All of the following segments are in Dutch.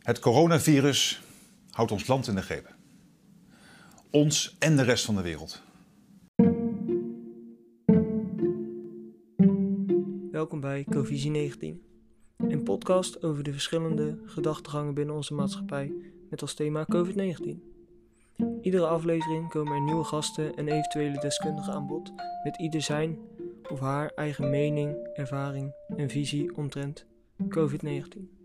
Het coronavirus houdt ons land in de greep. Ons en de rest van de wereld. Welkom bij Covisie 19, een podcast over de verschillende gedachtegangen binnen onze maatschappij met als thema COVID-19. Iedere aflevering komen er nieuwe gasten en eventuele deskundigen aan bod met ieder zijn of haar eigen mening, ervaring en visie omtrent COVID-19.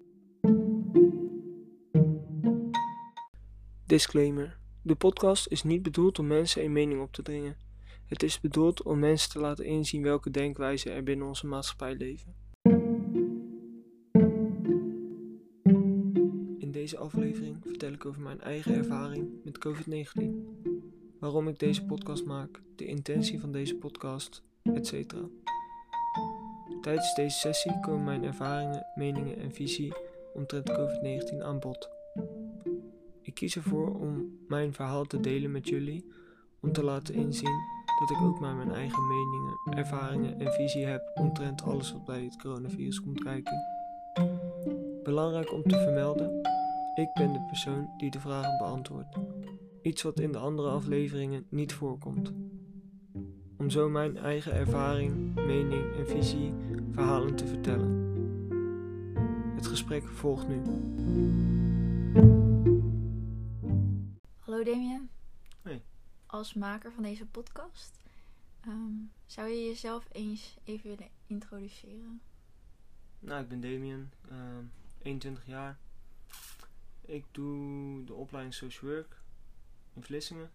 Disclaimer: De podcast is niet bedoeld om mensen een mening op te dringen. Het is bedoeld om mensen te laten inzien welke denkwijzen er binnen onze maatschappij leven. In deze aflevering vertel ik over mijn eigen ervaring met COVID-19, waarom ik deze podcast maak, de intentie van deze podcast, etc. Tijdens deze sessie komen mijn ervaringen, meningen en visie omtrent COVID-19 aan bod. Ik kies ervoor om mijn verhaal te delen met jullie, om te laten inzien dat ik ook maar mijn eigen meningen, ervaringen en visie heb omtrent alles wat bij het coronavirus komt kijken. Belangrijk om te vermelden, ik ben de persoon die de vragen beantwoordt. Iets wat in de andere afleveringen niet voorkomt. Om zo mijn eigen ervaring, mening en visie verhalen te vertellen. Het gesprek volgt nu. Damien. Hey. Als maker van deze podcast, ehm, zou je jezelf eens even willen introduceren? Nou, ik ben Damien, ehm, 21 jaar. Ik doe de opleiding Social Work in Vlissingen.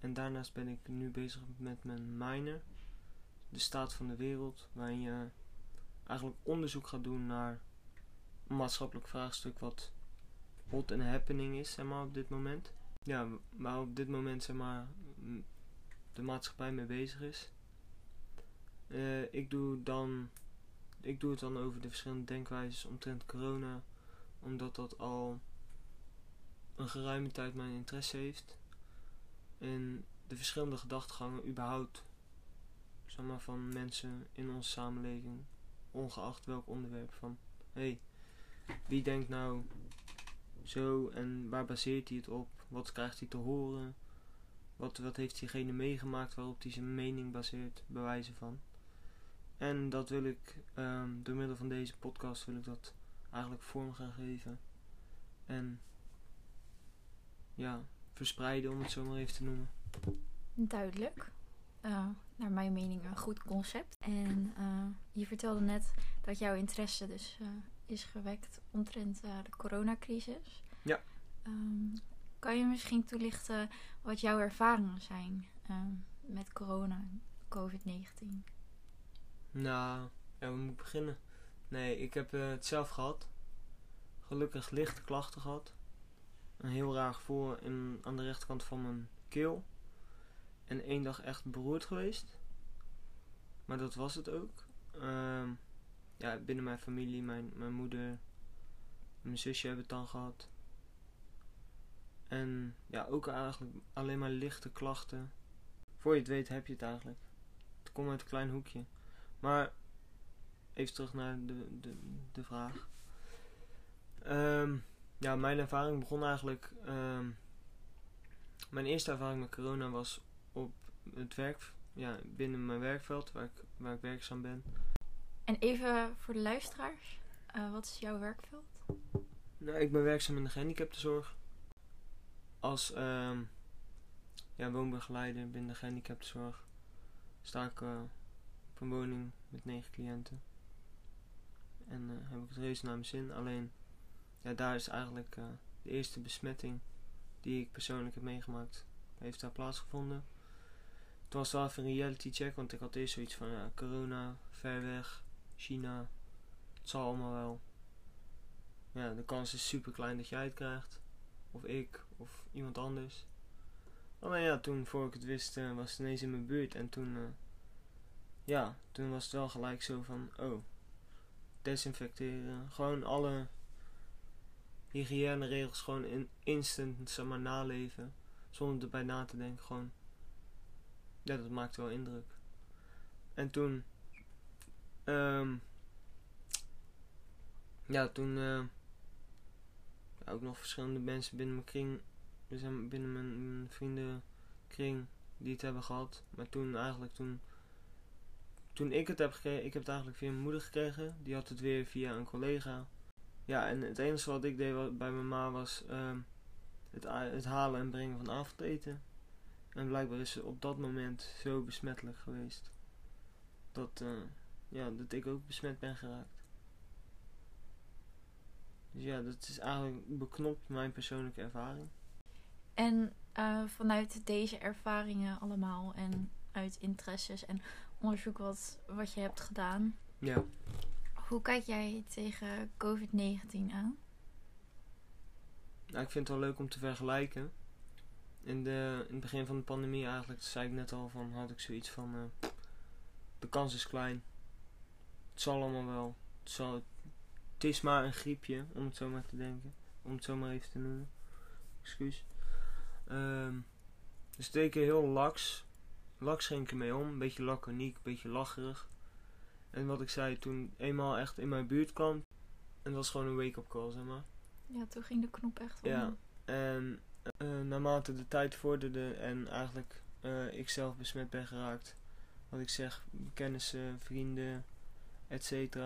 En daarnaast ben ik nu bezig met mijn minor, de staat van de wereld, waarin je eigenlijk onderzoek gaat doen naar een maatschappelijk vraagstuk wat hot en happening is, zeg maar, op dit moment. Ja, waar op dit moment, zeg maar, de maatschappij mee bezig is. Eh, ik doe dan ik doe het dan over de verschillende denkwijzes omtrent corona, omdat dat al een geruime tijd mijn interesse heeft. En de verschillende gedachtegangen überhaupt, zeg maar, van mensen in onze samenleving, ongeacht welk onderwerp. Van, hé, hey, wie denkt nou zo en waar baseert hij het op? Wat krijgt hij te horen? Wat, wat heeft diegene meegemaakt waarop hij zijn mening baseert, bewijzen van? En dat wil ik, ehm, door middel van deze podcast, wil ik dat eigenlijk vorm gaan geven. En ja, verspreiden om het zo maar even te noemen. Duidelijk. Eh, naar mijn mening een goed concept. En eh, je vertelde net dat jouw interesse dus eh, is gewekt omtrent de coronacrisis. Ja. Ehm, kan je misschien toelichten wat jouw ervaringen zijn ehm, met corona, COVID-19? Nou, we moeten beginnen. Nee, ik heb eh, het zelf gehad. Gelukkig lichte klachten gehad. Een heel raar gevoel in, aan de rechterkant van mijn keel. En één dag echt beroerd geweest. Maar dat was het ook. Ehm, ja, binnen mijn familie, mijn, mijn moeder mijn zusje hebben het dan gehad. En ja, ook eigenlijk alleen maar lichte klachten. Voor je het weet heb je het eigenlijk. Het komt uit een klein hoekje. Maar even terug naar de, de, de vraag. Ehm, ja, mijn ervaring begon eigenlijk. ehm, mijn eerste ervaring met corona was op het werk, ja, binnen mijn werkveld, waar ik, waar ik werkzaam ben. En even voor de luisteraars, eh, wat is jouw werkveld? Nou, ik ben werkzaam in de gehandicaptenzorg. Als ehm, ja, woonbegeleider binnen de gehandicaptenzorg sta ik eh, op een woning met negen cliënten. En eh, heb ik het reuze naar mijn zin. Alleen, ja, daar is eigenlijk eh, de eerste besmetting die ik persoonlijk heb meegemaakt, heeft daar plaatsgevonden. Toen was het wel even een reality check, want ik had eerst zoiets van, corona, ver weg, China, het zal allemaal wel. Ja, de kans is super klein dat jij het krijgt. Of ik, of iemand anders. Alleen ja, toen voor ik het wist, eh, was het ineens in mijn buurt. En toen, eh, ja, toen was het wel gelijk zo van, oh, desinfecteren. Gewoon alle hygiëneregels gewoon in instant, zeg maar, naleven. Zonder erbij na te denken, gewoon. Ja, dat maakte wel indruk. En toen, ehm ja, toen, eh, ook nog verschillende mensen binnen mijn kring, zijn binnen mijn, mijn vriendenkring die het hebben gehad. Maar toen eigenlijk, toen, toen ik het heb gekregen, ik heb het eigenlijk via mijn moeder gekregen. Die had het weer via een collega. Ja, en het enige wat ik deed bij mijn ma was ehm, het, het halen en brengen van avondeten. En blijkbaar is ze op dat moment zo besmettelijk geweest. Dat, eh, ja, dat ik ook besmet ben geraakt. Dus ja, dat is eigenlijk beknopt mijn persoonlijke ervaring. En eh, vanuit deze ervaringen allemaal en uit interesses en onderzoek wat, wat je hebt gedaan, Ja. hoe kijk jij tegen COVID-19 aan? Nou, ik vind het wel leuk om te vergelijken. In, de, in het begin van de pandemie eigenlijk, zei ik net al van, had ik zoiets van, eh, de kans is klein. Het zal allemaal wel. Het, zal, het is maar een griepje, om het zo maar te denken. Om het zo maar even te noemen. Excuus. Ehm dus er heel laks. Laks ging ik ermee om. Een beetje laconiek, een beetje lacherig. En wat ik zei, toen eenmaal echt in mijn buurt kwam. En het was gewoon een wake-up call, zeg maar. Ja, toen ging de knop echt om. Ja, en eh, naarmate de tijd vorderde en eigenlijk eh, ik zelf besmet ben geraakt, wat ik zeg, kennissen, vrienden, etc.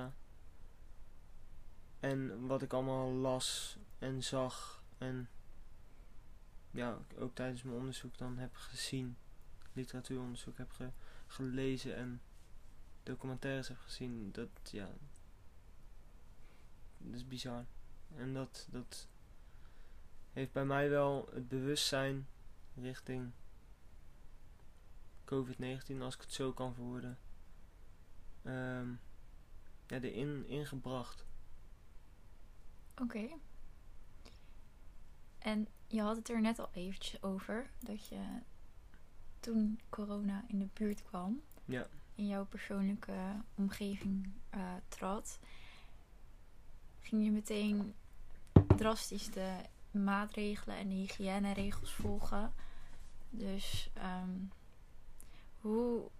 En wat ik allemaal las en zag en ja, ook tijdens mijn onderzoek dan heb gezien, literatuuronderzoek heb ge- gelezen en documentaires heb gezien, dat ja, dat is bizar. En dat, dat heeft bij mij wel het bewustzijn richting COVID-19, als ik het zo kan verwoorden, ehm ja, erin ingebracht. Oké. En je had het er net al eventjes over dat je toen corona in de buurt kwam, Ja. in jouw persoonlijke omgeving eh, trad, ging je meteen drastisch de maatregelen en de hygiëneregels volgen. Dus ehm, hoe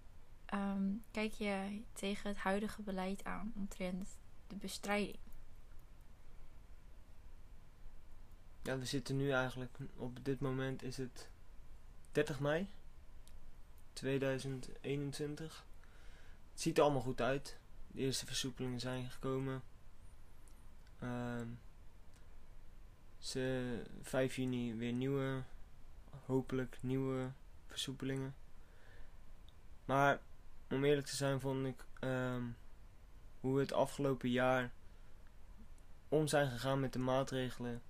ehm, kijk je tegen het huidige beleid aan omtrent de bestrijding? Ja, we zitten nu eigenlijk, op dit moment is het 30 mei 2021. Het ziet er allemaal goed uit. De eerste versoepelingen zijn gekomen. Ehm ze 5 juni weer nieuwe, hopelijk nieuwe versoepelingen. Maar om eerlijk te zijn vond ik ehm, hoe we het afgelopen jaar om zijn gegaan met de maatregelen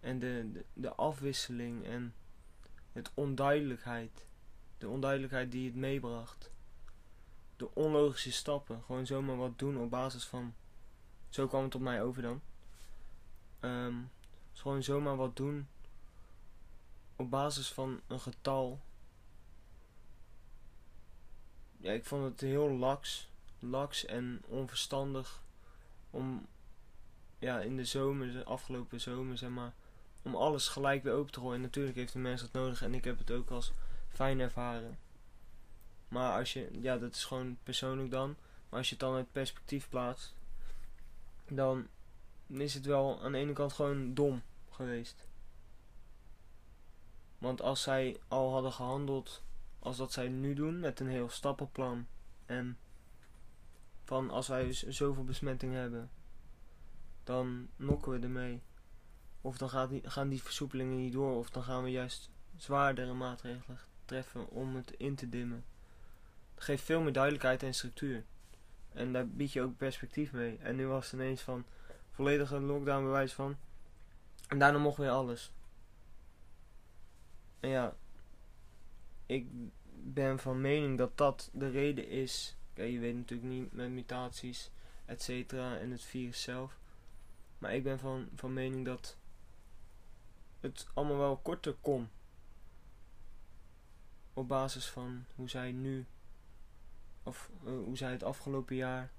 en de, de, afwisseling en het onduidelijkheid. De onduidelijkheid die het meebracht. De onlogische stappen. Gewoon zomaar wat doen op basis van. Zo kwam het op mij over dan. Ehm, gewoon zomaar wat doen. Op basis van een getal. Ja, ik vond het heel laks. Laks en onverstandig. Om. Ja, in de zomer, de afgelopen zomer zeg maar om alles gelijk weer open te gooien. Natuurlijk heeft de mens dat nodig en ik heb het ook als fijn ervaren. Maar als je, ja, dat is gewoon persoonlijk dan. Maar als je het dan uit perspectief plaatst, dan is het wel aan de ene kant gewoon dom geweest. Want als zij al hadden gehandeld als dat zij nu doen, met een heel stappenplan. En van als wij zoveel besmetting hebben, dan nokken we ermee. Of dan gaan die versoepelingen niet door. Of dan gaan we juist zwaardere maatregelen treffen om het in te dimmen. Dat geeft veel meer duidelijkheid en structuur. En daar bied je ook perspectief mee. En nu was het ineens van volledige lockdown bewijs van. En daarna mocht weer alles. En ja, ik ben van mening dat dat de reden is. Je weet natuurlijk niet met mutaties, et cetera, en het virus zelf. Maar ik ben van, van mening dat het allemaal wel korter kon. Op basis van hoe zij nu, of eh, hoe zij het afgelopen jaar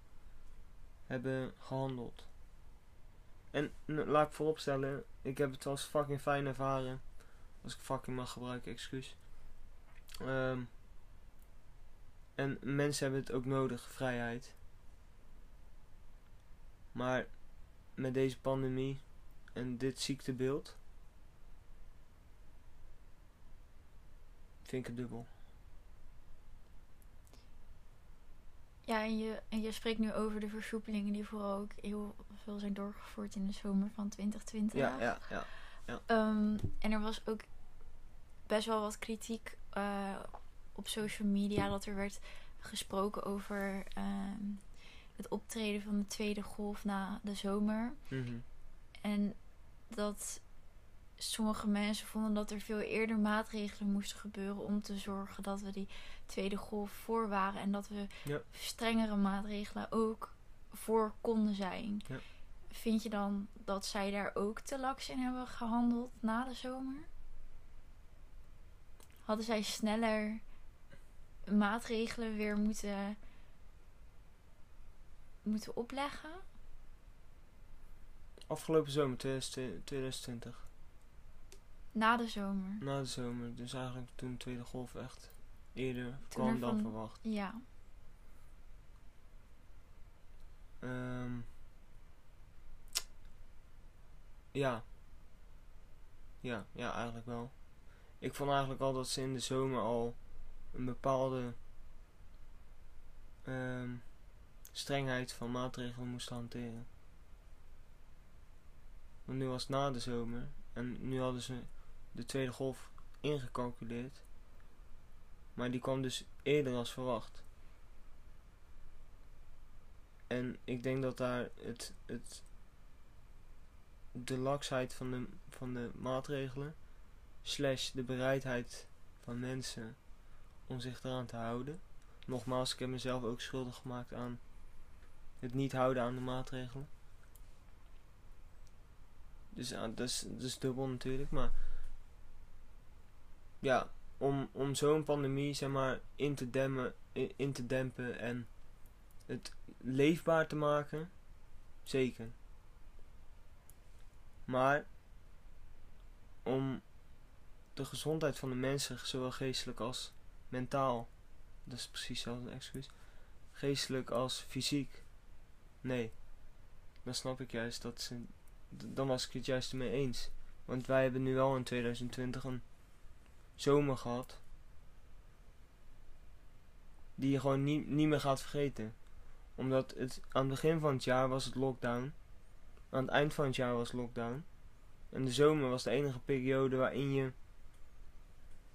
hebben gehandeld. En laat ik vooropstellen, ik heb het als fucking fijn ervaren. Als ik fucking mag gebruiken, excuus. Ehm, en mensen hebben het ook nodig, vrijheid. Maar met deze pandemie en dit ziektebeeld vind ik het dubbel. Ja, en je, en je spreekt nu over de versoepelingen die vooral ook heel veel zijn doorgevoerd in de zomer van 2020. Ja, ja, ja. Ehm, en er was ook best wel wat kritiek eh, op social media dat er werd gesproken over ehm, het optreden van de tweede golf na de zomer. Mhm. En dat sommige mensen vonden dat er veel eerder maatregelen moesten gebeuren om te zorgen dat we die tweede golf voor waren en dat we Ja. strengere maatregelen ook voor konden zijn. Ja. Vind je dan dat zij daar ook te laks in hebben gehandeld na de zomer? Hadden zij sneller maatregelen weer moeten, moeten opleggen? Afgelopen zomer 2020, 2020, Na de zomer. na de zomer, dus eigenlijk toen de tweede golf echt eerder Toen kwam dan verwacht. Ja. Ehm, ja. Ja, ja, eigenlijk wel. Ik vond eigenlijk al dat ze in de zomer al een bepaalde ehm, strengheid van maatregelen moesten hanteren. Want nu was het na de zomer en nu hadden ze de tweede golf ingecalculeerd. Maar die kwam dus eerder als verwacht. En ik denk dat daar het, het, de laksheid van de, van de maatregelen, slash de bereidheid van mensen om zich eraan te houden. Nogmaals, ik heb mezelf ook schuldig gemaakt aan het niet houden aan de maatregelen. Dus ja, dat is, dat is dubbel natuurlijk, maar ja, om, om zo'n pandemie zeg maar in te, demmen, in, in te dempen en het leefbaar te maken, zeker. Maar om de gezondheid van de mensen, zowel geestelijk als mentaal, dat is precies hetzelfde excuus, geestelijk als fysiek, nee, dan snap ik juist dat ze, dan was ik het juist ermee eens. Want wij hebben nu wel in 2020 een zomer gehad, die je gewoon niet, niet meer gaat vergeten omdat het aan het begin van het jaar was het lockdown. Aan het eind van het jaar was lockdown. En de zomer was de enige periode waarin je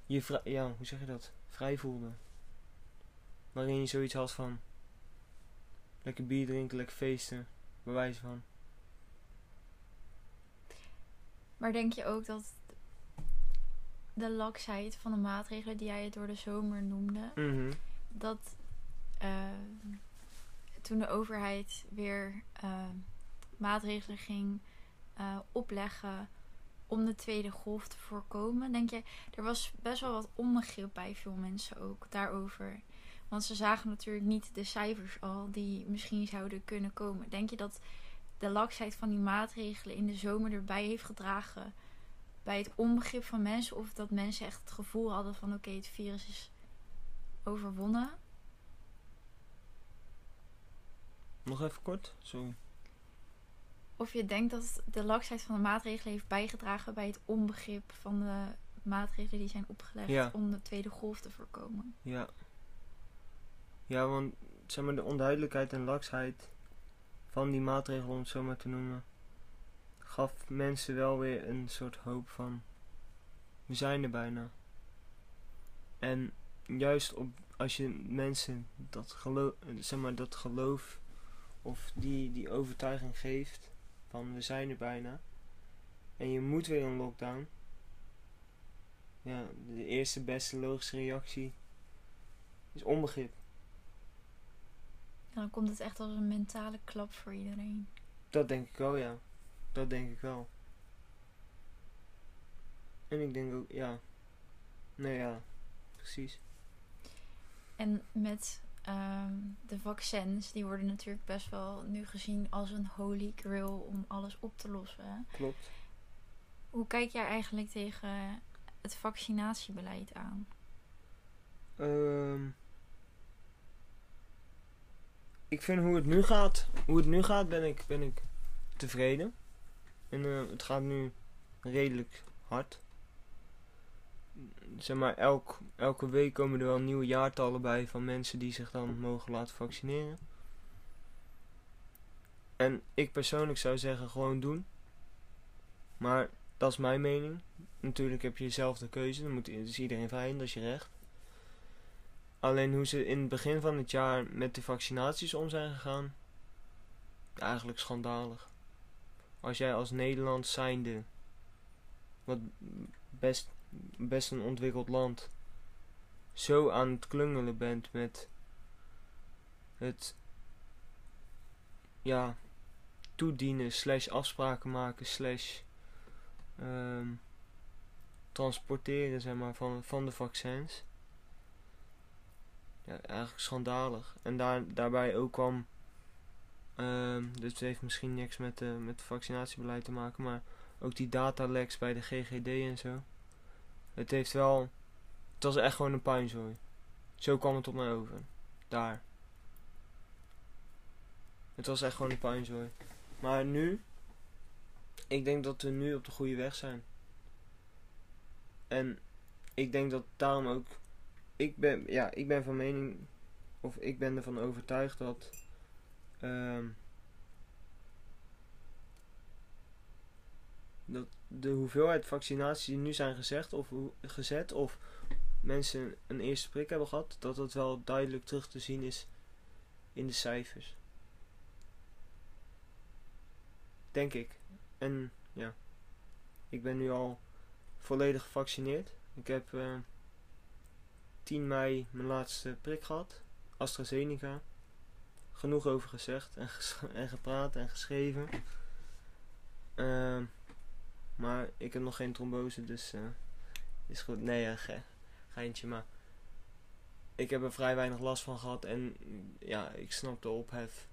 je ja, hoe zeg je dat? Vrij voelde. Waarin je zoiets had van lekker bier drinken, lekker feesten, bij wijze van. Maar denk je ook dat de laksheid van de maatregelen die jij door de zomer noemde, Mhm. dat eh, toen de overheid weer eh, maatregelen ging eh, opleggen om de tweede golf te voorkomen, denk je, er was best wel wat onbegrip bij veel mensen ook daarover. Want ze zagen natuurlijk niet de cijfers al die misschien zouden kunnen komen. Denk je dat de laksheid van die maatregelen in de zomer erbij heeft gedragen bij het onbegrip van mensen? Of dat mensen echt het gevoel hadden van oké, het virus is overwonnen? Nog even kort, sorry. Of je denkt dat de laksheid van de maatregelen heeft bijgedragen bij het onbegrip van de maatregelen die zijn opgelegd Ja. om de tweede golf te voorkomen. Ja. Ja, want zeg maar de onduidelijkheid en laksheid van die maatregelen, om het zo maar te noemen, gaf mensen wel weer een soort hoop van we zijn er bijna. En juist op, als je mensen dat geloof, zeg maar dat geloof of die, die overtuiging geeft van we zijn er bijna en je moet weer een lockdown. Ja, de eerste beste logische reactie is onbegrip. Dan komt het echt als een mentale klap voor iedereen. Dat denk ik wel, ja. Dat denk ik wel. En ik denk ook, ja. Nee, ja. Precies. En met ehm, de vaccins, die worden natuurlijk best wel nu gezien als een holy grail om alles op te lossen. Klopt. Hoe kijk jij eigenlijk tegen het vaccinatiebeleid aan? Ehm ik vind hoe het nu gaat, hoe het nu gaat, ben ik, ben ik tevreden. En eh, het gaat nu redelijk hard. Zeg maar, elk, elke week komen er wel nieuwe jaartallen bij van mensen die zich dan mogen laten vaccineren. En ik persoonlijk zou zeggen, gewoon doen. Maar dat is mijn mening. Natuurlijk heb je zelf de keuze. Dan moet, is iedereen vrij in, dat is je recht. Alleen hoe ze in het begin van het jaar met de vaccinaties om zijn gegaan, eigenlijk schandalig. Als jij als Nederland zijnde, wat best, best een ontwikkeld land, zo aan het klungelen bent met het ja, toedienen, slash afspraken maken, slash ehm, transporteren zeg maar, van, van de vaccins. Ja, eigenlijk schandalig. En daar, daarbij ook kwam, um, dus het heeft misschien niks met, uh, met vaccinatiebeleid te maken, maar ook die dataleks bij de GGD en zo. Het heeft wel, het was echt gewoon een puinzooi. Zo kwam het op mij over. Daar. Het was echt gewoon een puinzooi. Maar nu, ik denk dat we nu op de goede weg zijn. En ik denk dat daarom ook, ik ben, ja, ik ben van mening, of ik ben ervan overtuigd dat, um, dat de hoeveelheid vaccinaties die nu zijn gezegd of gezet, of mensen een eerste prik hebben gehad, dat dat wel duidelijk terug te zien is in de cijfers. Denk ik. En ja, ik ben nu al volledig gevaccineerd. Ik heb uh, eh, 10 mei mijn laatste prik gehad. AstraZeneca. Genoeg over gezegd en, en gepraat en geschreven. Uh, maar ik heb nog geen trombose, dus uh, is goed. Nee, uh, ge geintje, maar ik heb er vrij weinig last van gehad. En ja, ik snap de ophef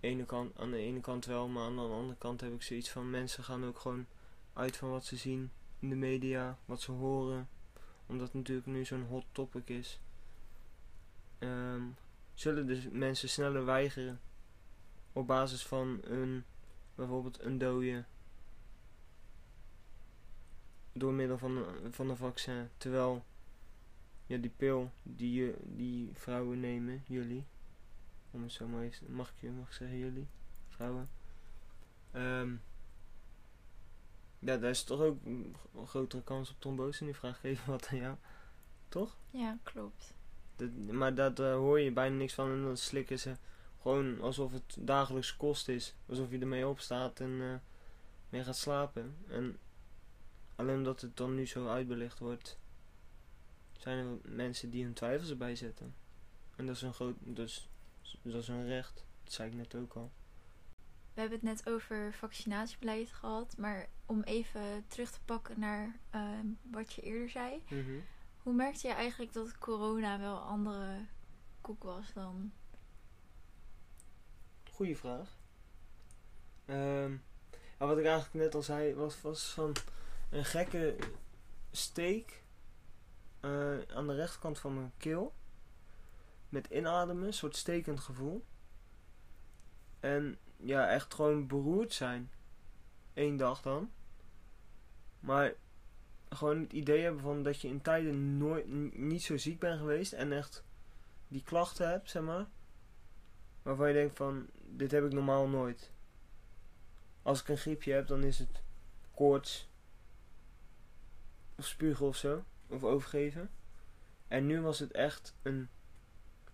ene kant, aan de ene kant wel, maar aan de andere kant heb ik zoiets van mensen gaan ook gewoon uit van wat ze zien in de media, wat ze horen. Omdat het natuurlijk nu zo'n hot topic is. Um, zullen dus mensen sneller weigeren op basis van een bijvoorbeeld een dode door middel van een, van een vaccin. Terwijl ja, die pil die, die vrouwen nemen, jullie, om het zo maar eens, mag ik je mag zeggen jullie, vrouwen. Um, ja, daar is toch ook een grotere kans op trombose. Nu vraag ik even wat aan jou. Toch? Ja, klopt. Dat, maar dat uh, hoor je bijna niks van en dan slikken ze gewoon alsof het dagelijks kost is. Alsof je ermee opstaat en uh, mee gaat slapen. En alleen omdat het dan nu zo uitbelicht wordt, zijn er mensen die hun twijfels erbij zetten. En dat is een groot, dus dat is een recht. Dat zei ik net ook al. We hebben het net over vaccinatiebeleid gehad. Maar om even terug te pakken naar ehm, wat je eerder zei. Mhm. Hoe merkte je eigenlijk dat corona wel andere koek was dan? Goeie vraag. Um, wat ik eigenlijk net al zei was, was van een gekke steek uh, aan de rechterkant van mijn keel met inademen, een soort stekend gevoel. En ja, echt gewoon beroerd zijn. Eén dag dan. Maar gewoon het idee hebben van dat je in tijden nooit niet zo ziek bent geweest en echt die klachten hebt, zeg maar. Waarvan je denkt van, dit heb ik normaal nooit. Als ik een griepje heb, dan is het koorts. Of spugen of zo. Of overgeven. En nu was het echt een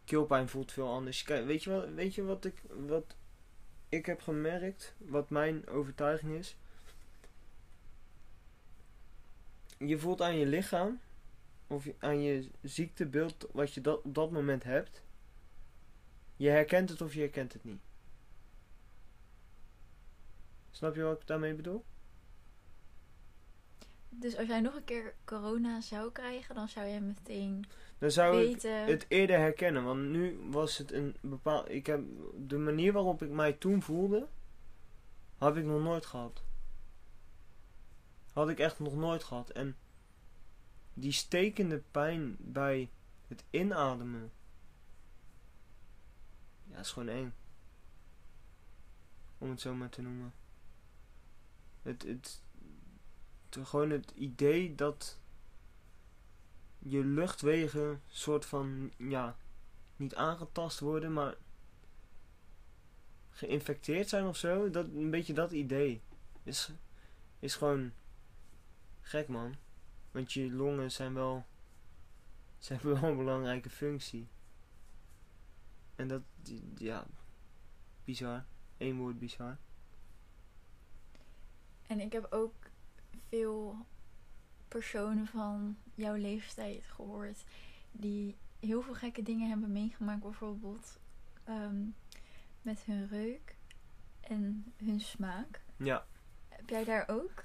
keelpijn voelt veel anders. Weet je, wat, weet je wat, ik, wat ik heb gemerkt? Wat mijn overtuiging is? Je voelt aan je lichaam, of aan je ziektebeeld wat je dat, op dat moment hebt. Je herkent het of je herkent het niet. Snap je wat ik daarmee bedoel? Dus als jij nog een keer corona zou krijgen, dan zou je meteen dan zou ik het eerder herkennen. Want nu was het een bepaald. Ik heb de manier waarop ik mij toen voelde, heb ik nog nooit gehad. Had ik echt nog nooit gehad. En die stekende pijn bij het inademen. Ja, is gewoon eng. Om het zo maar te noemen. Het, het, het- gewoon het idee dat je luchtwegen soort van, ja, niet aangetast worden, maar geïnfecteerd zijn of zo. Dat, een beetje dat idee is, is gewoon gek, man. Want je longen zijn wel, zijn wel een belangrijke functie. En dat, ja, bizar. Eén woord bizar. En ik heb ook veel personen van jouw leeftijd gehoord die heel veel gekke dingen hebben meegemaakt. Bijvoorbeeld ehm, met hun reuk en hun smaak. Ja. Heb jij daar ook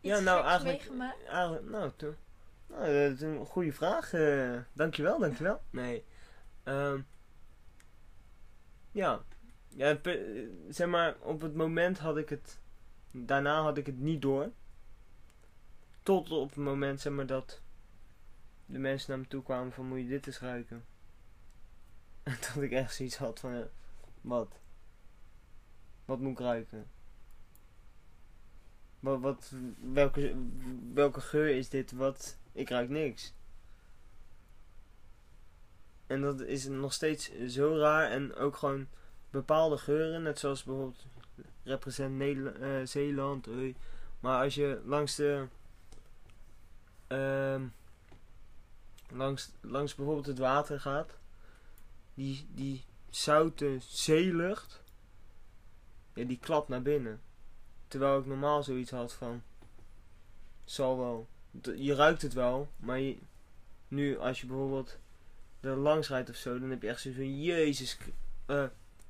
Ja, nou eigenlijk, meegemaakt? eigenlijk nou, to- nou, dat is een goede vraag. eh dankjewel, dankjewel. Nee. Ehm ja. ja zeg maar, op het moment had ik het... Daarna had ik het niet door. Tot op het moment, zeg maar, dat de mensen naar me toe kwamen van moet je dit eens ruiken. En dat ik echt zoiets had van, wat? Wat moet ik ruiken? Wat, wat, welke, welke geur is dit? Wat? Ik ruik niks. En dat is nog steeds zo raar. En ook gewoon bepaalde geuren, net zoals bijvoorbeeld represent eh, Zeeland. oei. Maar als je langs de. ehm, langs, langs bijvoorbeeld het water gaat, die, die zoute zeelucht, ja, die klapt naar binnen. Terwijl ik normaal zoiets had van. Zal wel. Je ruikt het wel, maar nu als je bijvoorbeeld er langs rijdt of zo, dan heb je echt zoiets van: Jezus, eh,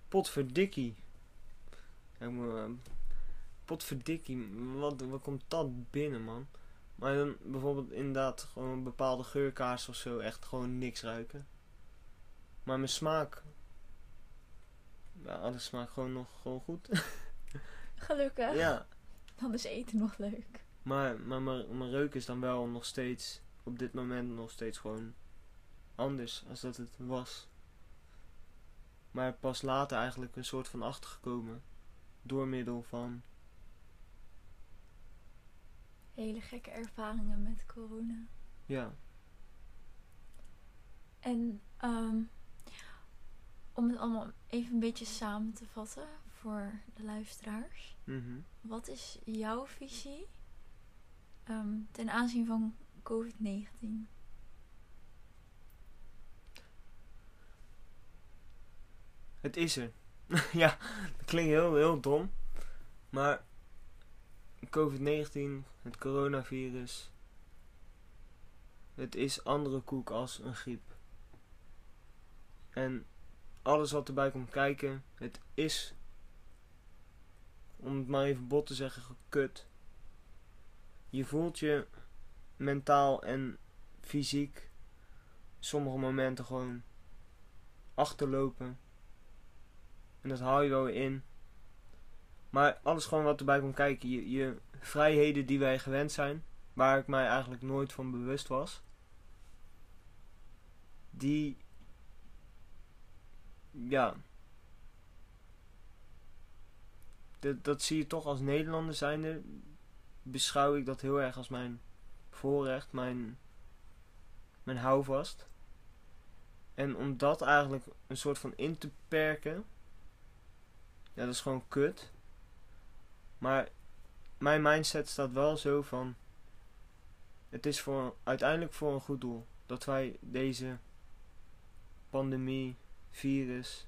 potverdikkie. Ik eh, potverdikkie, wat, wat komt dat binnen, man? Maar dan bijvoorbeeld inderdaad gewoon bepaalde geurkaars of zo, echt gewoon niks ruiken. Maar mijn smaak. Ja, alles smaakt gewoon nog gewoon goed. Gelukkig. ja. Dan is eten nog leuk. Maar, maar mijn, reuk is dan wel nog steeds, op dit moment nog steeds gewoon anders als dat het was. Maar pas later eigenlijk een soort van achtergekomen. Door middel van, Hele gekke ervaringen met corona. ja. En ehm, om het allemaal even een beetje samen te vatten voor de luisteraars. mhm. Wat is jouw visie ehm, ten aanzien van COVID-19? Het is er. ja, dat klinkt heel, heel dom. Maar COVID-19, het coronavirus, het is andere koek als een griep. En alles wat erbij komt kijken, het is, om het maar even bot te zeggen, gekut. Je voelt je mentaal en fysiek sommige momenten gewoon achterlopen. En dat haal je wel in. Maar alles gewoon wat erbij komt kijken. Je, je vrijheden die wij gewend zijn. Waar ik mij eigenlijk nooit van bewust was. Die. Ja. Dat, dat zie je toch als Nederlander zijnde. Beschouw ik dat heel erg als mijn voorrecht. Mijn, mijn houvast. En om dat eigenlijk een soort van in te perken. Ja, dat is gewoon kut. Maar mijn mindset staat wel zo van. Het is voor, uiteindelijk voor een goed doel. Dat wij deze pandemie, virus.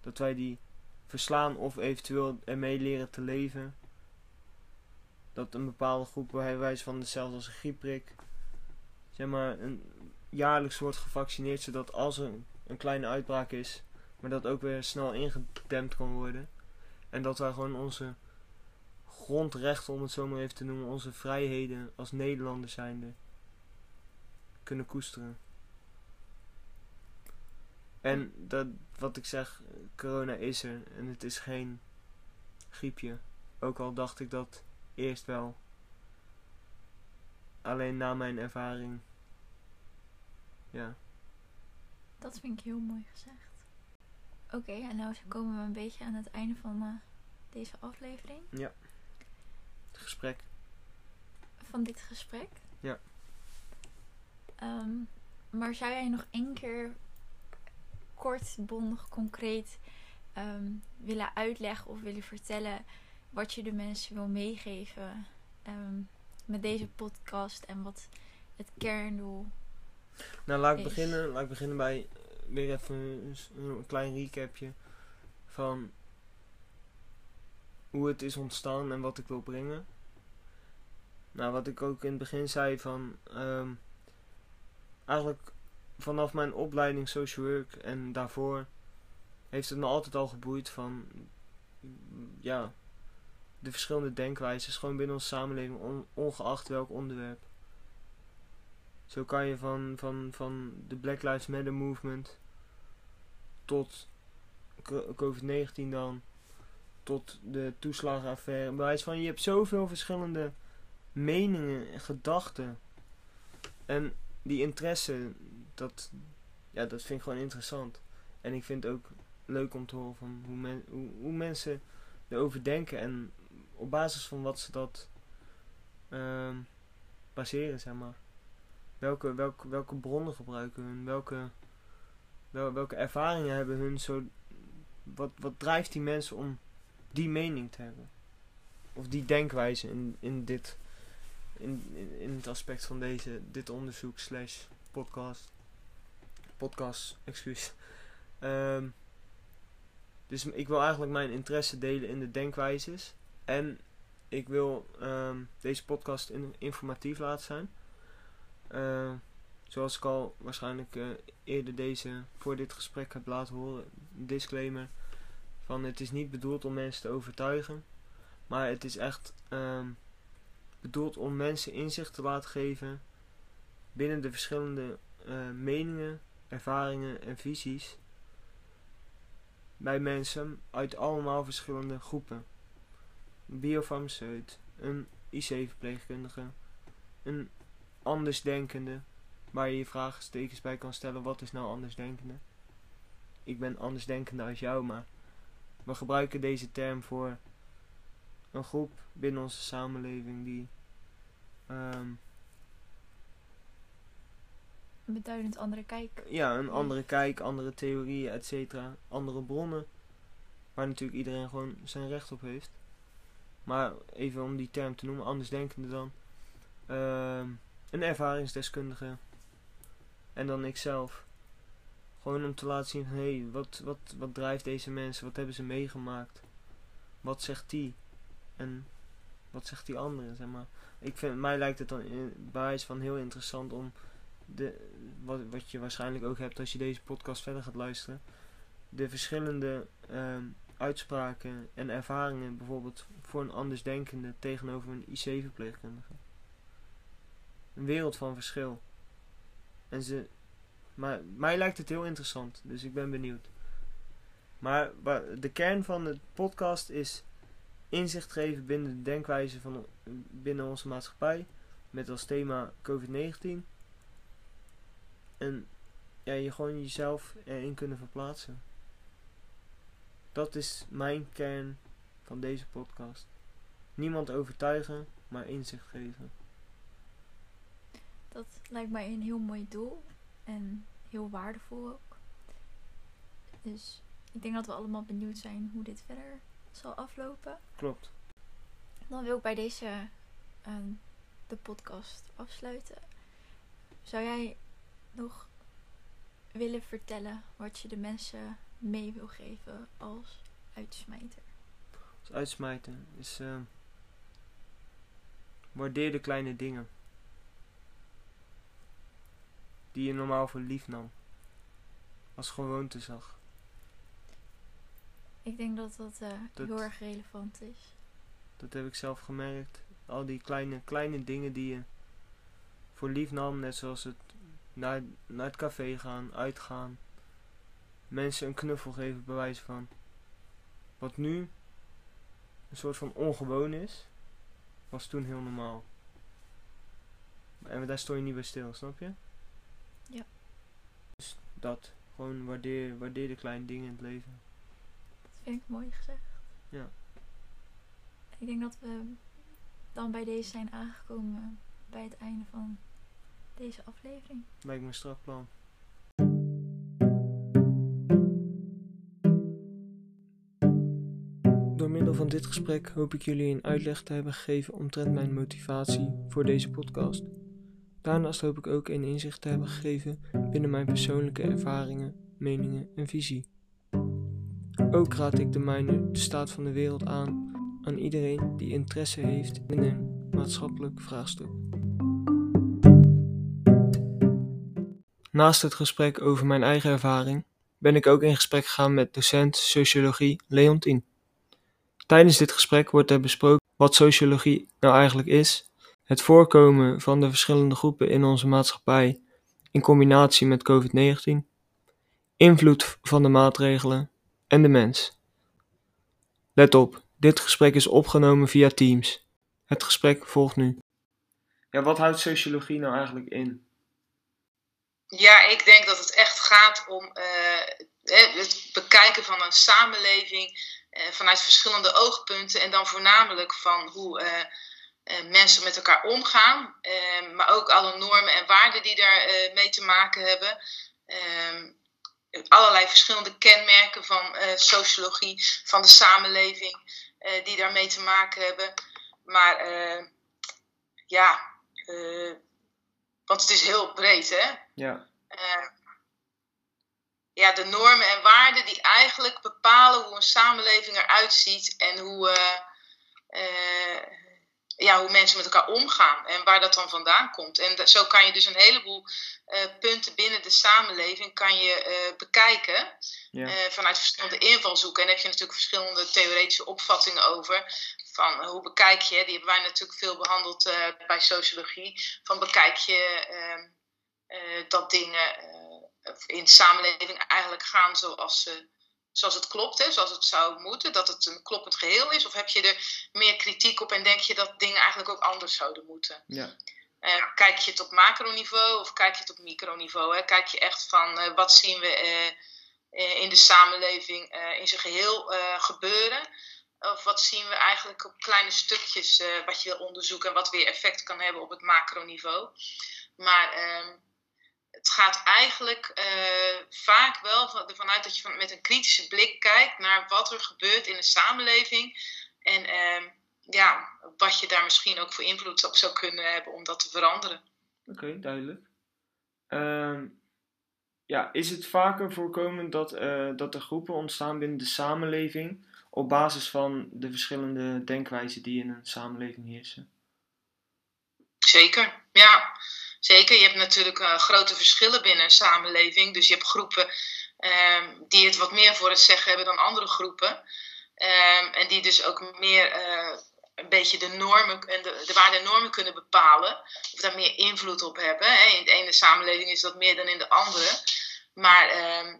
Dat wij die verslaan of eventueel ermee leren te leven. Dat een bepaalde groep bij wijze van hetzelfde als een griepprik. Zeg maar een, jaarlijks wordt gevaccineerd. Zodat als er een kleine uitbraak is. Maar dat ook weer snel ingedempt kan worden. En dat wij gewoon onze grondrechten, om het zo maar even te noemen, onze vrijheden als Nederlanders zijnde kunnen koesteren. En dat, wat ik zeg, corona is er en het is geen griepje. Ook al dacht ik dat eerst wel. Alleen na mijn ervaring. Ja. Dat vind ik heel mooi gezegd. Oké, en nou komen we een beetje aan het einde van eh, deze aflevering. Ja. gesprek. van dit gesprek. Ja. Ehm, maar zou jij nog één keer kort, bondig, concreet ehm, willen uitleggen of willen vertellen wat je de mensen wil meegeven ehm, met deze podcast en wat het kerndoel Nou, laat ik, is. beginnen, laat ik beginnen bij eh, weer even een klein recapje van hoe het is ontstaan en wat ik wil brengen. Nou, wat ik ook in het begin zei van ehm, eigenlijk vanaf mijn opleiding social work en daarvoor heeft het me altijd al geboeid van ja, de verschillende denkwijzes gewoon binnen onze samenleving, on- ongeacht welk onderwerp. Zo kan je van, van, van de Black Lives Matter movement tot co- COVID-19 dan, tot de toeslagenaffaire. Van, je hebt zoveel verschillende meningen en gedachten. En die interesse, dat, ja, dat vind ik gewoon interessant. En ik vind het ook leuk om te horen van hoe, men, hoe, hoe mensen erover denken en op basis van wat ze dat ehm, baseren, zeg maar. Welke, welke, welke bronnen gebruiken hun? Welke, wel, welke ervaringen hebben hun? Zo, wat, wat drijft die mensen om die mening te hebben? Of die denkwijze in, in dit in, in, in het aspect van deze, dit onderzoek slash podcast. Podcast, excuus. Ehm, dus ik wil eigenlijk mijn interesse delen in de denkwijzes. En ik wil ehm, deze podcast in- informatief laten zijn. Eh, zoals ik al waarschijnlijk eh, eerder deze voor dit gesprek heb laten horen, disclaimer van het is niet bedoeld om mensen te overtuigen, maar het is echt ehm, bedoeld om mensen inzicht te laten geven binnen de verschillende eh, meningen, ervaringen en visies bij mensen uit allemaal verschillende groepen. Een biofarmaceut, een IC-verpleegkundige, een andersdenkende, waar je je vraagtekens bij kan stellen, wat is nou andersdenkende? Ik ben andersdenkende als jou, maar we gebruiken deze term voor een groep binnen onze samenleving die een beduidend andere kijk. ja, een andere kijk, andere theorieën, et cetera, andere bronnen, waar natuurlijk iedereen gewoon zijn recht op heeft. Maar even om die term te noemen, andersdenkende dan. Ehm, een ervaringsdeskundige. En dan ikzelf. Gewoon om te laten zien van, hé, hey, wat, wat, wat drijft deze mensen? Wat hebben ze meegemaakt? Wat zegt die? En wat zegt die andere, zeg maar. Ik vind, mij lijkt het dan in, bij van heel interessant om de, wat, wat je waarschijnlijk ook hebt als je deze podcast verder gaat luisteren. De verschillende ehm, uitspraken en ervaringen, bijvoorbeeld voor een andersdenkende tegenover een IC-verpleegkundige. Een wereld van verschil. En ze, maar mij lijkt het heel interessant, dus ik ben benieuwd. Maar de kern van de podcast is inzicht geven binnen de denkwijze van binnen onze maatschappij. Met als thema COVID-19. En ja, je gewoon jezelf erin kunnen verplaatsen. Dat is mijn kern van deze podcast. Niemand overtuigen, maar inzicht geven. Dat lijkt mij een heel mooi doel en heel waardevol ook. Dus ik denk dat we allemaal benieuwd zijn hoe dit verder zal aflopen. Klopt. Dan wil ik bij deze ehm, de podcast afsluiten. Zou jij nog willen vertellen wat je de mensen mee wil geven als uitsmijter? Het uitsmijten is. eh, waardeer de kleine dingen. Die je normaal voor lief nam. Als gewoonte zag. Ik denk dat dat, eh, Dat- heel erg relevant is. Dat heb ik zelf gemerkt. Al die kleine, kleine dingen die je voor lief nam. Net zoals het naar, naar het café gaan, uitgaan. Mensen een knuffel geven bij wijze van. Wat nu een soort van ongewoon is. Was toen heel normaal. En daar stond je niet bij stil, snap je? Ja. Dus dat. Gewoon waardeer, waardeer de kleine dingen in het leven. Dat vind ik mooi gezegd. Ja. Ik denk dat we dan bij deze zijn aangekomen bij het einde van deze aflevering. Lijkt me een strak plan. Door middel van dit gesprek hoop ik jullie een uitleg te hebben gegeven omtrent mijn motivatie voor deze podcast. Daarnaast hoop ik ook een inzicht te hebben gegeven binnen mijn persoonlijke ervaringen, meningen en visie. Ook raad ik de mijne de staat van de wereld aan aan iedereen die interesse heeft in een maatschappelijk vraagstuk. Naast het gesprek over mijn eigen ervaring ben ik ook in gesprek gegaan met docent sociologie Leontien. Tijdens dit gesprek wordt er besproken wat sociologie nou eigenlijk is, het voorkomen van de verschillende groepen in onze maatschappij in combinatie met COVID-19, invloed van de maatregelen en de mens. Let op, dit gesprek is opgenomen via Teams. Het gesprek volgt nu. Ja, wat houdt sociologie nou eigenlijk in? Ja, ik denk dat het echt gaat om eh, het bekijken van een samenleving eh, vanuit verschillende oogpunten en dan voornamelijk van hoe eh, mensen met elkaar omgaan, maar ook alle normen en waarden die daar mee te maken hebben. Ehm, allerlei verschillende kenmerken van sociologie, van de samenleving, die daarmee te maken hebben. Maar ja, want het is heel breed, hè? Ja. Uh, ja, de normen en waarden die eigenlijk bepalen hoe een samenleving eruit ziet en hoe, uh, uh, ja, hoe mensen met elkaar omgaan en waar dat dan vandaan komt. En zo kan je dus een heleboel punten binnen de samenleving kan je bekijken ja. vanuit verschillende invalshoeken. En daar heb je natuurlijk verschillende theoretische opvattingen over van hoe bekijk je, die hebben wij natuurlijk veel behandeld uh, bij sociologie, van bekijk je uh, dat dingen uh, in de samenleving eigenlijk gaan zoals, zoals het klopt, hè, zoals het zou moeten, dat het een kloppend geheel is, of heb je er meer kritiek op en denk je dat dingen eigenlijk ook anders zouden moeten? Ja. kijk je het op macroniveau of kijk je het op microniveau? Hè? Kijk je echt van wat zien we in de samenleving in zijn geheel gebeuren? Of wat zien we eigenlijk op kleine stukjes uh, wat je wil onderzoeken en wat weer effect kan hebben op het macroniveau. Maar uh, het gaat eigenlijk uh, vaak wel van, ervan uit dat je van, met een kritische blik kijkt naar wat er gebeurt in de samenleving. En ehm, ja, wat je daar misschien ook voor invloed op zou kunnen hebben om dat te veranderen. Oké, duidelijk. Ehm, ja, is het vaker voorkomend dat, eh, dat er groepen ontstaan binnen de samenleving op basis van de verschillende denkwijzen die in een samenleving heersen? Zeker, ja. Zeker. Je hebt natuurlijk uh, grote verschillen binnen een samenleving. Dus je hebt groepen uh, die het wat meer voor het zeggen hebben dan andere groepen. Uh, en die dus ook meer uh, een beetje de normen en de, de waarden en normen kunnen bepalen. Of daar meer invloed op hebben. Hè. In de ene samenleving is dat meer dan in de andere. Maar ehm,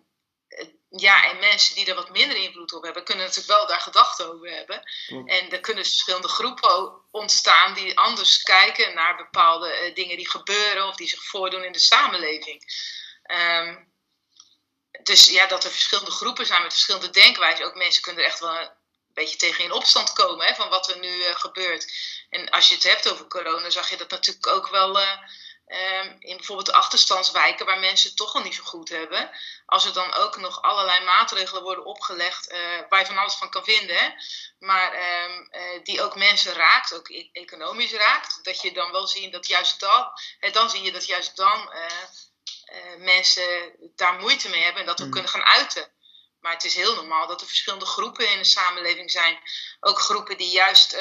ja, en mensen die er wat minder invloed op hebben, kunnen natuurlijk wel daar gedachten over hebben. En er kunnen verschillende groepen ontstaan die anders kijken naar bepaalde uh, dingen die gebeuren of die zich voordoen in de samenleving. Um, dus ja, dat er verschillende groepen zijn met verschillende denkwijzen. Ook mensen kunnen er echt wel een beetje tegen in opstand komen hè, van wat er nu uh, gebeurt. En als je het hebt over corona, zag je dat natuurlijk ook wel. Uh, Um, in bijvoorbeeld de achterstandswijken, waar mensen het toch al niet zo goed hebben. Als er dan ook nog allerlei maatregelen worden opgelegd, uh, waar je van alles van kan vinden, hè? maar um, uh, die ook mensen raakt, ook e economisch raakt. Dat je dan wel ziet dat juist dan, hè, dan zie je dat juist dan uh, mensen daar moeite mee hebben en dat we mm. kunnen gaan uiten. Maar het is heel normaal dat er verschillende groepen in de samenleving zijn. Ook groepen die juist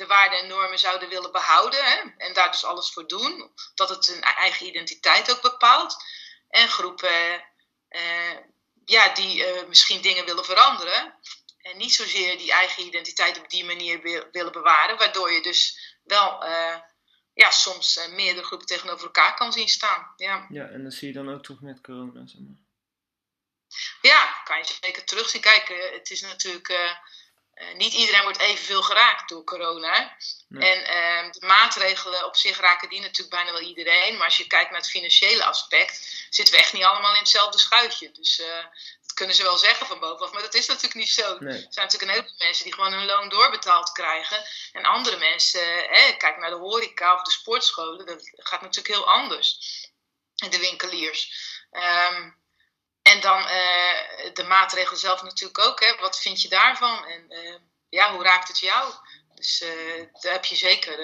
de waarden en normen zouden willen behouden. Hè, en daar dus alles voor doen. Dat het hun eigen identiteit ook bepaalt. En groepen uh, ja, die uh, misschien dingen willen veranderen. En niet zozeer die eigen identiteit op die manier wil, willen bewaren. Waardoor je dus wel uh, ja, soms meerdere groepen tegenover elkaar kan zien staan. Ja. ja, en dat zie je dan ook terug met corona. Zeg maar. Ja, kan je zeker terugzien. Kijk, het is natuurlijk eh, niet iedereen wordt evenveel geraakt door corona. En ehm, de maatregelen op zich raken die natuurlijk bijna wel iedereen. Maar als je kijkt naar het financiële aspect, zitten we echt niet allemaal in hetzelfde schuitje. Dus uh, dat kunnen ze wel zeggen van bovenaf, maar dat is natuurlijk niet zo. Er zijn natuurlijk een heleboel mensen die gewoon hun loon doorbetaald krijgen. En andere mensen, eh, kijk naar de horeca of de sportscholen, dat gaat natuurlijk heel anders. En de winkeliers. Um, en dan uh, de maatregelen zelf natuurlijk ook. Hè. Wat vind je daarvan? En uh, ja, hoe raakt het jou? Dus uh, daar heb je zeker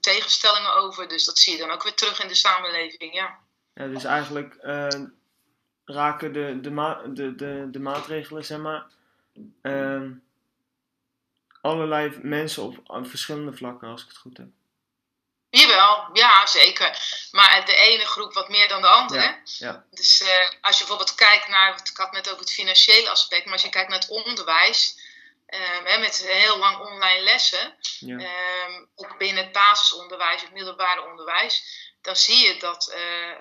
tegenstellingen over. Dus dat zie je dan ook weer terug in de samenleving, ja. ja dus eigenlijk raken de, de, ma de, de, de maatregelen, zeg maar, allerlei mensen op verschillende vlakken, als ik het goed heb. Jawel, ja zeker. Maar de ene groep wat meer dan de andere. Ja, ja. Dus uh, als je bijvoorbeeld kijkt naar, ik had net over het financiële aspect, maar als je kijkt naar het onderwijs, um, met heel lang online lessen, ja. um, ook binnen het basisonderwijs, het middelbare onderwijs, dan zie je dat uh, uh,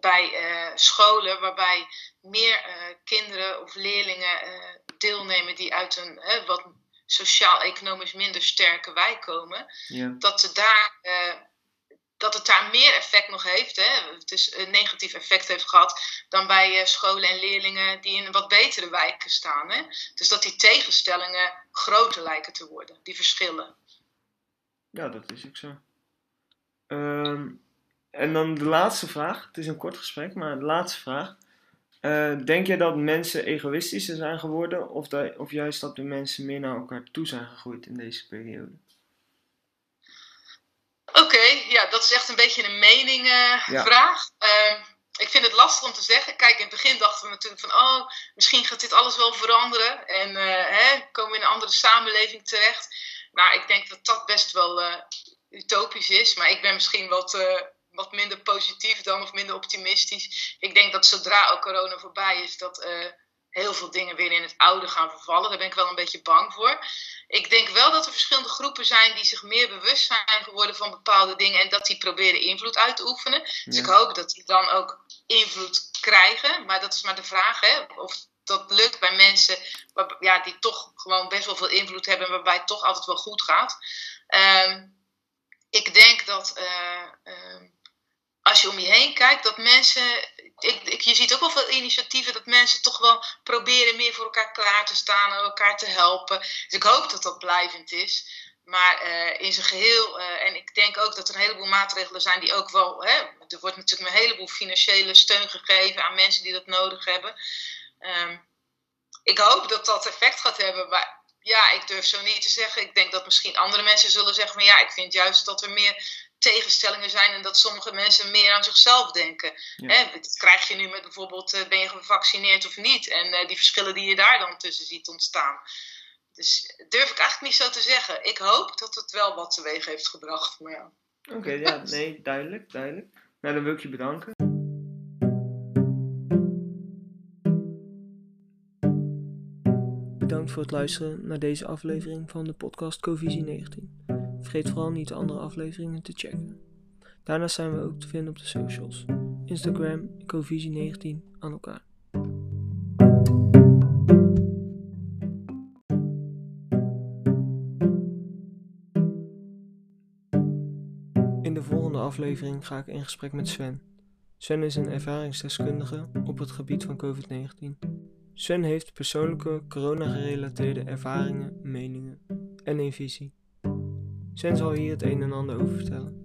bij scholen waarbij meer kinderen of leerlingen deelnemen die uit een wat sociaal-economisch minder sterke wijk komen, ja. dat, het daar, uh, dat het daar meer effect nog heeft, hè, dus een negatief effect heeft gehad, dan bij uh, scholen en leerlingen die in wat betere wijken staan. Hè. Dus dat die tegenstellingen groter lijken te worden, die verschillen. Ja, dat is ook zo. Um, en dan de laatste vraag. Het is een kort gesprek, maar de laatste vraag. Uh, denk je dat mensen egoïstischer zijn geworden of, dat, of juist dat de mensen meer naar elkaar toe zijn gegroeid in deze periode? Oké, okay, ja, dat is echt een beetje een meningvraag. Uh, ja. uh, ik vind het lastig om te zeggen. Kijk, in het begin dachten we natuurlijk van, oh, misschien gaat dit alles wel veranderen en hè, komen we in een andere samenleving terecht. Nou, ik denk dat dat best wel utopisch is, maar ik ben misschien wat wat minder positief dan of minder optimistisch. Ik denk dat zodra ook corona voorbij is, dat uh, heel veel dingen weer in het oude gaan vervallen. Daar ben ik wel een beetje bang voor. Ik denk wel dat er verschillende groepen zijn die zich meer bewust zijn geworden van bepaalde dingen en dat die proberen invloed uit te oefenen. Dus ik hoop dat die dan ook invloed krijgen. Maar dat is maar de vraag, hè, of dat lukt bij mensen waar, ja, die toch gewoon best wel veel invloed hebben, waarbij het toch altijd wel goed gaat. Um, ik denk dat. Uh, uh, als je om je heen kijkt, dat mensen. Ik, je ziet ook wel veel initiatieven dat mensen toch wel proberen meer voor elkaar klaar te staan en elkaar te helpen. Dus ik hoop dat dat blijvend is. Maar uh, in zijn geheel, uh, en ik denk ook dat er een heleboel maatregelen zijn die ook wel. Hè, er wordt natuurlijk een heleboel financiële steun gegeven aan mensen die dat nodig hebben. Um, ik hoop dat dat effect gaat hebben. Maar ja, ik durf zo niet te zeggen. Ik denk dat misschien andere mensen zullen zeggen: van ja, ik vind juist dat er meer tegenstellingen zijn en dat sommige mensen meer aan zichzelf denken. Ja. dat krijg je nu met bijvoorbeeld uh, ben je gevaccineerd of niet en uh, die verschillen die je daar dan tussen ziet ontstaan. Dus durf ik eigenlijk niet zo te zeggen. Ik hoop dat het wel wat teweeg heeft gebracht. Ja. Oké, okay, ja, nee, duidelijk, duidelijk. Nou, dan wil ik je bedanken. Bedankt voor het luisteren naar deze aflevering van de podcast Covisie 19. Vergeet vooral niet de andere afleveringen te checken. Daarnaast zijn we ook te vinden op de socials. Instagram Covisie19 aan elkaar. In de volgende aflevering ga ik in gesprek met Sven. Sven is een ervaringsdeskundige op het gebied van COVID-19. Sven heeft persoonlijke corona-gerelateerde ervaringen, meningen en een visie. Sven zal hier het een en ander over vertellen.